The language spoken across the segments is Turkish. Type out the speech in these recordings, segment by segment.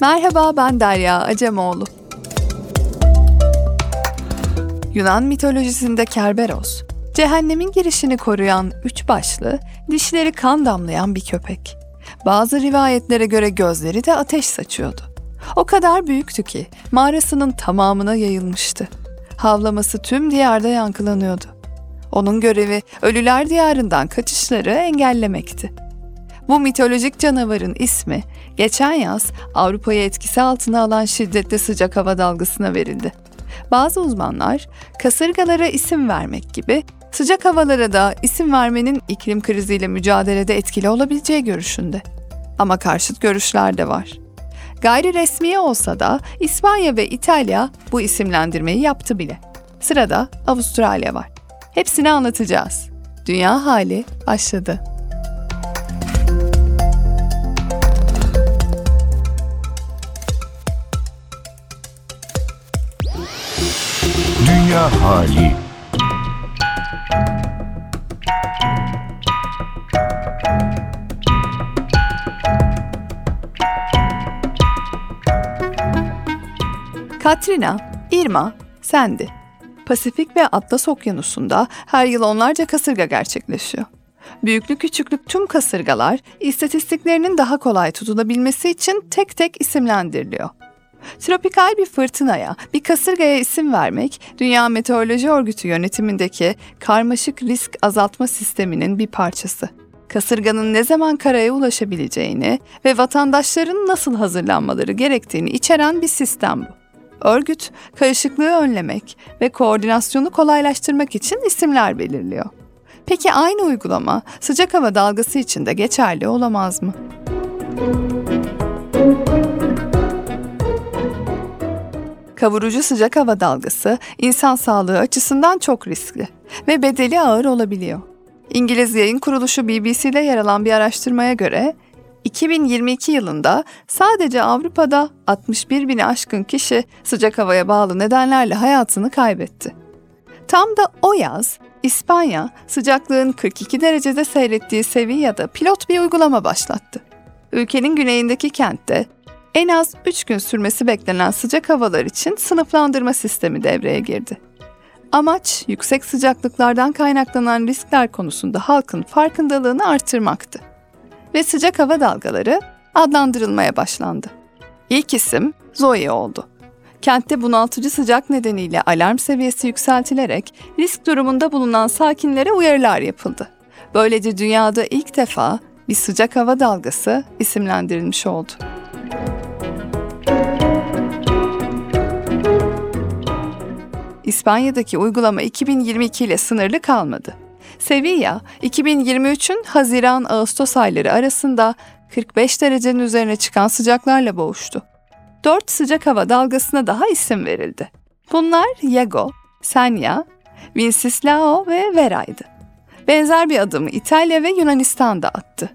Merhaba ben Derya Acemoğlu. Yunan mitolojisinde Kerberos, cehennemin girişini koruyan üç başlı, dişleri kan damlayan bir köpek. Bazı rivayetlere göre gözleri de ateş saçıyordu. O kadar büyüktü ki mağarasının tamamına yayılmıştı. Havlaması tüm diyarda yankılanıyordu. Onun görevi ölüler diyarından kaçışları engellemekti. Bu mitolojik canavarın ismi geçen yaz Avrupa'yı etkisi altına alan şiddetli sıcak hava dalgasına verildi. Bazı uzmanlar kasırgalara isim vermek gibi sıcak havalara da isim vermenin iklim kriziyle mücadelede etkili olabileceği görüşünde. Ama karşıt görüşler de var. Gayri resmi olsa da İspanya ve İtalya bu isimlendirmeyi yaptı bile. Sırada Avustralya var. Hepsini anlatacağız. Dünya hali başladı. Dünya hali. Katrina, Irma, Sandy. Pasifik ve Atlas Okyanusu'nda her yıl onlarca kasırga gerçekleşiyor. Büyüklü küçüklük tüm kasırgalar istatistiklerinin daha kolay tutulabilmesi için tek tek isimlendiriliyor. Tropikal bir fırtınaya, bir kasırgaya isim vermek, Dünya Meteoroloji Örgütü yönetimindeki karmaşık risk azaltma sisteminin bir parçası. Kasırganın ne zaman karaya ulaşabileceğini ve vatandaşların nasıl hazırlanmaları gerektiğini içeren bir sistem bu. Örgüt, karışıklığı önlemek ve koordinasyonu kolaylaştırmak için isimler belirliyor. Peki aynı uygulama sıcak hava dalgası için de geçerli olamaz mı? Kavurucu sıcak hava dalgası insan sağlığı açısından çok riskli ve bedeli ağır olabiliyor. İngiliz yayın kuruluşu BBC'de yer alan bir araştırmaya göre 2022 yılında sadece Avrupa'da 61 bini aşkın kişi sıcak havaya bağlı nedenlerle hayatını kaybetti. Tam da o yaz İspanya sıcaklığın 42 derecede seyrettiği Sevilla'da pilot bir uygulama başlattı. Ülkenin güneyindeki kentte en az 3 gün sürmesi beklenen sıcak havalar için sınıflandırma sistemi devreye girdi. Amaç yüksek sıcaklıklardan kaynaklanan riskler konusunda halkın farkındalığını artırmaktı. Ve sıcak hava dalgaları adlandırılmaya başlandı. İlk isim Zoe oldu. Kentte bunaltıcı sıcak nedeniyle alarm seviyesi yükseltilerek risk durumunda bulunan sakinlere uyarılar yapıldı. Böylece dünyada ilk defa bir sıcak hava dalgası isimlendirilmiş oldu. İspanya'daki uygulama 2022 ile sınırlı kalmadı. Sevilla, 2023'ün Haziran-Ağustos ayları arasında 45 derecenin üzerine çıkan sıcaklarla boğuştu. Dört sıcak hava dalgasına daha isim verildi. Bunlar Yago, Senya, Vincenzo ve Vera'ydı. Benzer bir adımı İtalya ve Yunanistan da attı.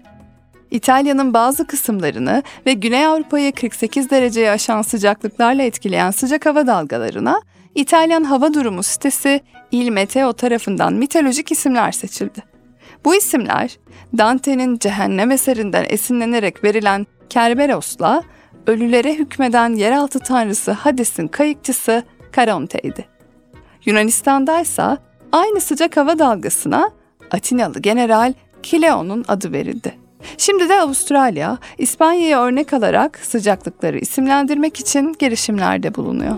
İtalya'nın bazı kısımlarını ve Güney Avrupa'yı 48 dereceye aşan sıcaklıklarla etkileyen sıcak hava dalgalarına İtalyan hava durumu sitesi Il Meteo tarafından mitolojik isimler seçildi. Bu isimler Dante'nin Cehennem eserinden esinlenerek verilen Kerberos'la ölülere hükmeden yeraltı tanrısı Hades'in kayıkçısı Karonte'ydi. Yunanistan'da ise aynı sıcak hava dalgasına Atinalı General Kileon'un adı verildi. Şimdi de Avustralya, İspanya'yı örnek alarak sıcaklıkları isimlendirmek için girişimlerde bulunuyor.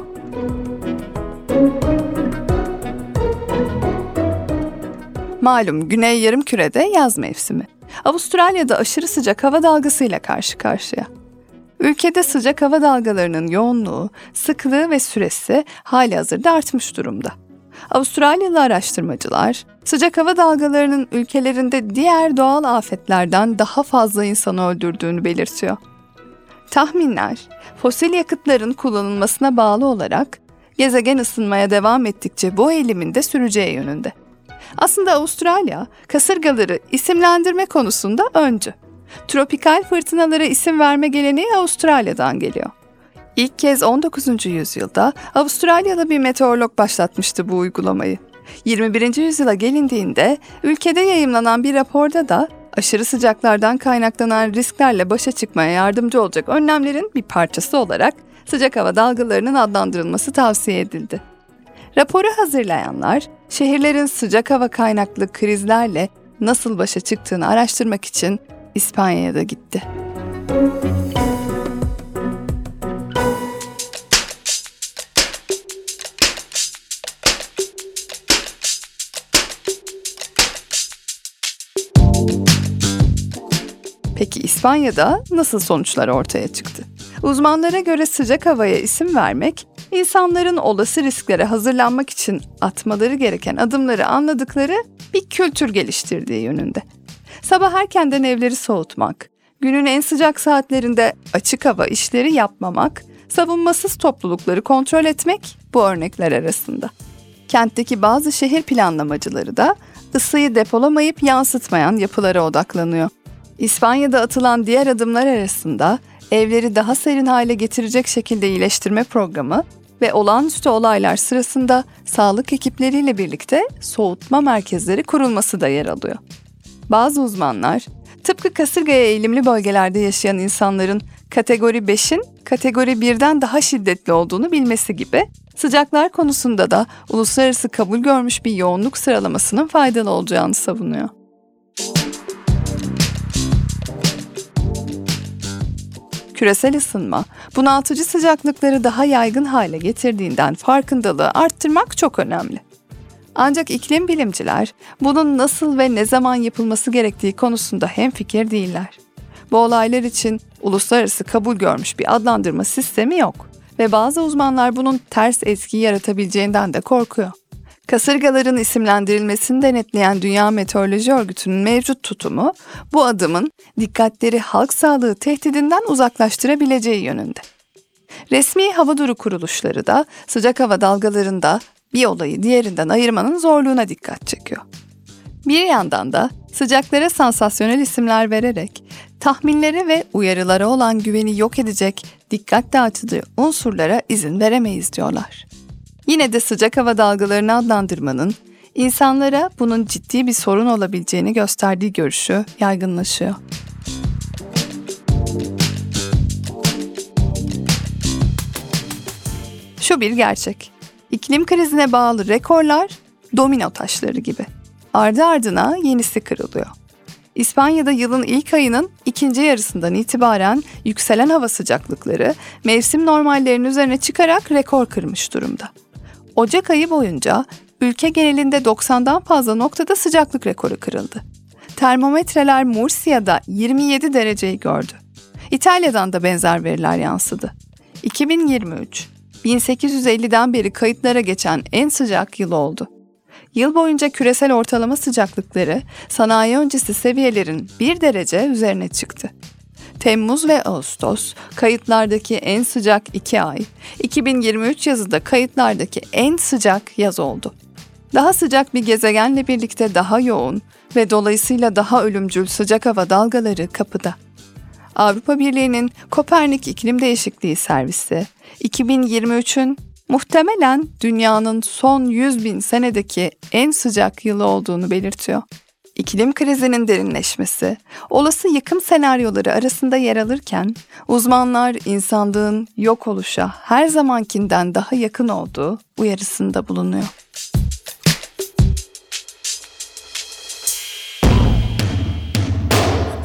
Malum Güney Yarımküre'de yaz mevsimi. Avustralya'da aşırı sıcak hava dalgasıyla karşı karşıya. Ülkede sıcak hava dalgalarının yoğunluğu, sıklığı ve süresi hali hazırda artmış durumda. Avustralyalı araştırmacılar, sıcak hava dalgalarının ülkelerinde diğer doğal afetlerden daha fazla insanı öldürdüğünü belirtiyor. Tahminler, fosil yakıtların kullanılmasına bağlı olarak gezegen ısınmaya devam ettikçe bu eğilimin de süreceği yönünde. Aslında Avustralya, kasırgaları isimlendirme konusunda öncü. Tropikal fırtınalara isim verme geleneği Avustralya'dan geliyor. İlk kez 19. yüzyılda Avustralyalı bir meteorolog başlatmıştı bu uygulamayı. 21. yüzyıla gelindiğinde ülkede yayımlanan bir raporda da aşırı sıcaklardan kaynaklanan risklerle başa çıkmaya yardımcı olacak önlemlerin bir parçası olarak sıcak hava dalgalarının adlandırılması tavsiye edildi. Raporu hazırlayanlar şehirlerin sıcak hava kaynaklı krizlerle nasıl başa çıktığını araştırmak için İspanya'ya da gitti. Peki İspanya'da nasıl sonuçlar ortaya çıktı? Uzmanlara göre sıcak havaya isim vermek, insanların olası risklere hazırlanmak için atmaları gereken adımları anladıkları bir kültür geliştirdiği yönünde. Sabah erkenden evleri soğutmak, günün en sıcak saatlerinde açık hava işleri yapmamak, savunmasız toplulukları kontrol etmek bu örnekler arasında. Kentteki bazı şehir planlamacıları da ısıyı depolamayıp yansıtmayan yapılara odaklanıyor. İspanya'da atılan diğer adımlar arasında evleri daha serin hale getirecek şekilde iyileştirme programı ve olağanüstü olaylar sırasında sağlık ekipleriyle birlikte soğutma merkezleri kurulması da yer alıyor. Bazı uzmanlar, tıpkı kasırgaya eğilimli bölgelerde yaşayan insanların kategori 5'in kategori 1'den daha şiddetli olduğunu bilmesi gibi, sıcaklar konusunda da uluslararası kabul görmüş bir yoğunluk sıralamasının faydalı olacağını savunuyor. Küresel ısınma, bunaltıcı sıcaklıkları daha yaygın hale getirdiğinden farkındalığı arttırmak çok önemli. Ancak iklim bilimciler bunun nasıl ve ne zaman yapılması gerektiği konusunda hemfikir değiller. Bu olaylar için uluslararası kabul görmüş bir adlandırma sistemi yok ve bazı uzmanlar bunun ters etki yaratabileceğinden de korkuyor. Kasırgaların isimlendirilmesini denetleyen Dünya Meteoroloji Örgütü'nün mevcut tutumu bu adımın dikkatleri halk sağlığı tehdidinden uzaklaştırabileceği yönünde. Resmi hava duru kuruluşları da sıcak hava dalgalarında bir olayı diğerinden ayırmanın zorluğuna dikkat çekiyor. Bir yandan da sıcaklara sansasyonel isimler vererek tahminlere ve uyarılara olan güveni yok edecek dikkat dağıtıcı unsurlara izin veremeyiz diyorlar. Yine de sıcak hava dalgalarını adlandırmanın insanlara bunun ciddi bir sorun olabileceğini gösterdiği görüşü yaygınlaşıyor. Şu bir gerçek. İklim krizine bağlı rekorlar domino taşları gibi. Ardı ardına yenisi kırılıyor. İspanya'da yılın ilk ayının ikinci yarısından itibaren yükselen hava sıcaklıkları mevsim normallerinin üzerine çıkarak rekor kırmış durumda. Ocak ayı boyunca ülke genelinde 90'dan fazla noktada sıcaklık rekoru kırıldı. Termometreler Mursia'da 27 dereceyi gördü. İtalya'dan da benzer veriler yansıdı. 2023, 1850'den beri kayıtlara geçen en sıcak yıl oldu. Yıl boyunca küresel ortalama sıcaklıkları sanayi öncesi seviyelerin 1 derece üzerine çıktı. Temmuz ve Ağustos kayıtlardaki en sıcak iki ay, 2023 yazında kayıtlardaki en sıcak yaz oldu. Daha sıcak bir gezegenle birlikte daha yoğun ve dolayısıyla daha ölümcül sıcak hava dalgaları kapıda. Avrupa Birliği'nin Kopernik İklim Değişikliği Servisi, 2023'ün muhtemelen dünyanın son 100 bin senedeki en sıcak yılı olduğunu belirtiyor iklim krizinin derinleşmesi, olası yıkım senaryoları arasında yer alırken uzmanlar insanlığın yok oluşa her zamankinden daha yakın olduğu uyarısında bulunuyor.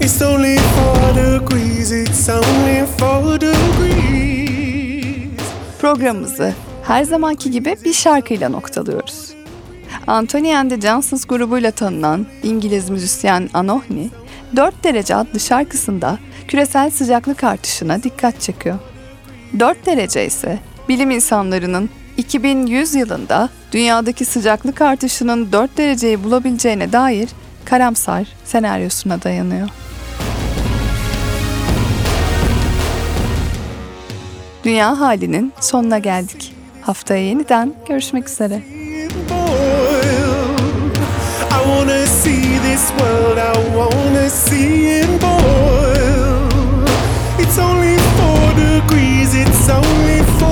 It's only four degrees, it's only four degrees. Programımızı her zamanki gibi bir şarkıyla noktalıyoruz. Anthony and the Johnsons grubuyla tanınan İngiliz müzisyen Anohni, 4 derece adlı şarkısında küresel sıcaklık artışına dikkat çekiyor. 4 derece ise bilim insanlarının 2100 yılında dünyadaki sıcaklık artışının 4 dereceyi bulabileceğine dair karamsar senaryosuna dayanıyor. Dünya halinin sonuna geldik. Haftaya yeniden görüşmek üzere. See this world, I wanna see it boil. It's only for degrees. It's only four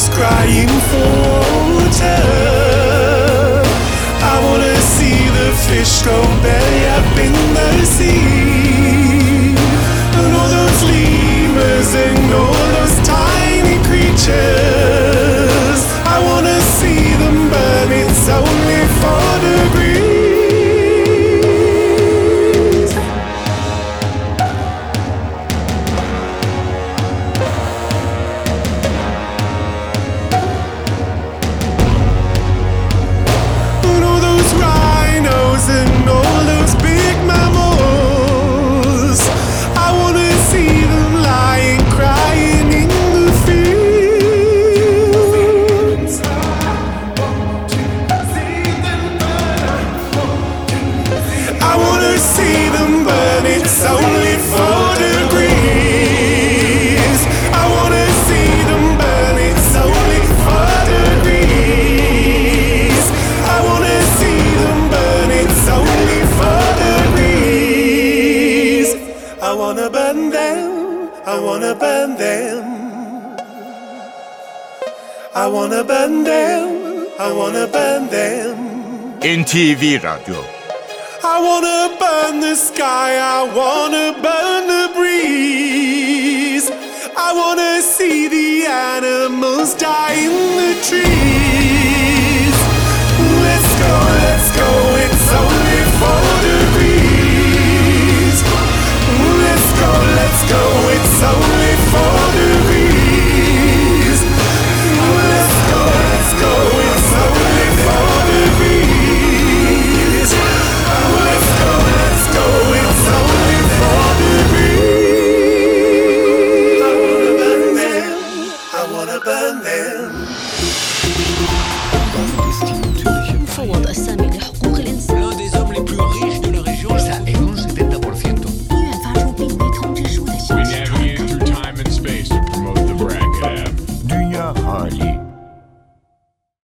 dogs crying for water. I wanna see the fish go belly up in the sea. And all those lemurs and all those tiny creatures. I wanna burn them. I wanna burn them, I wanna burn them. NTV Radyo I wanna burn the sky, I wanna burn the breeze. I wanna see the animals die in the trees.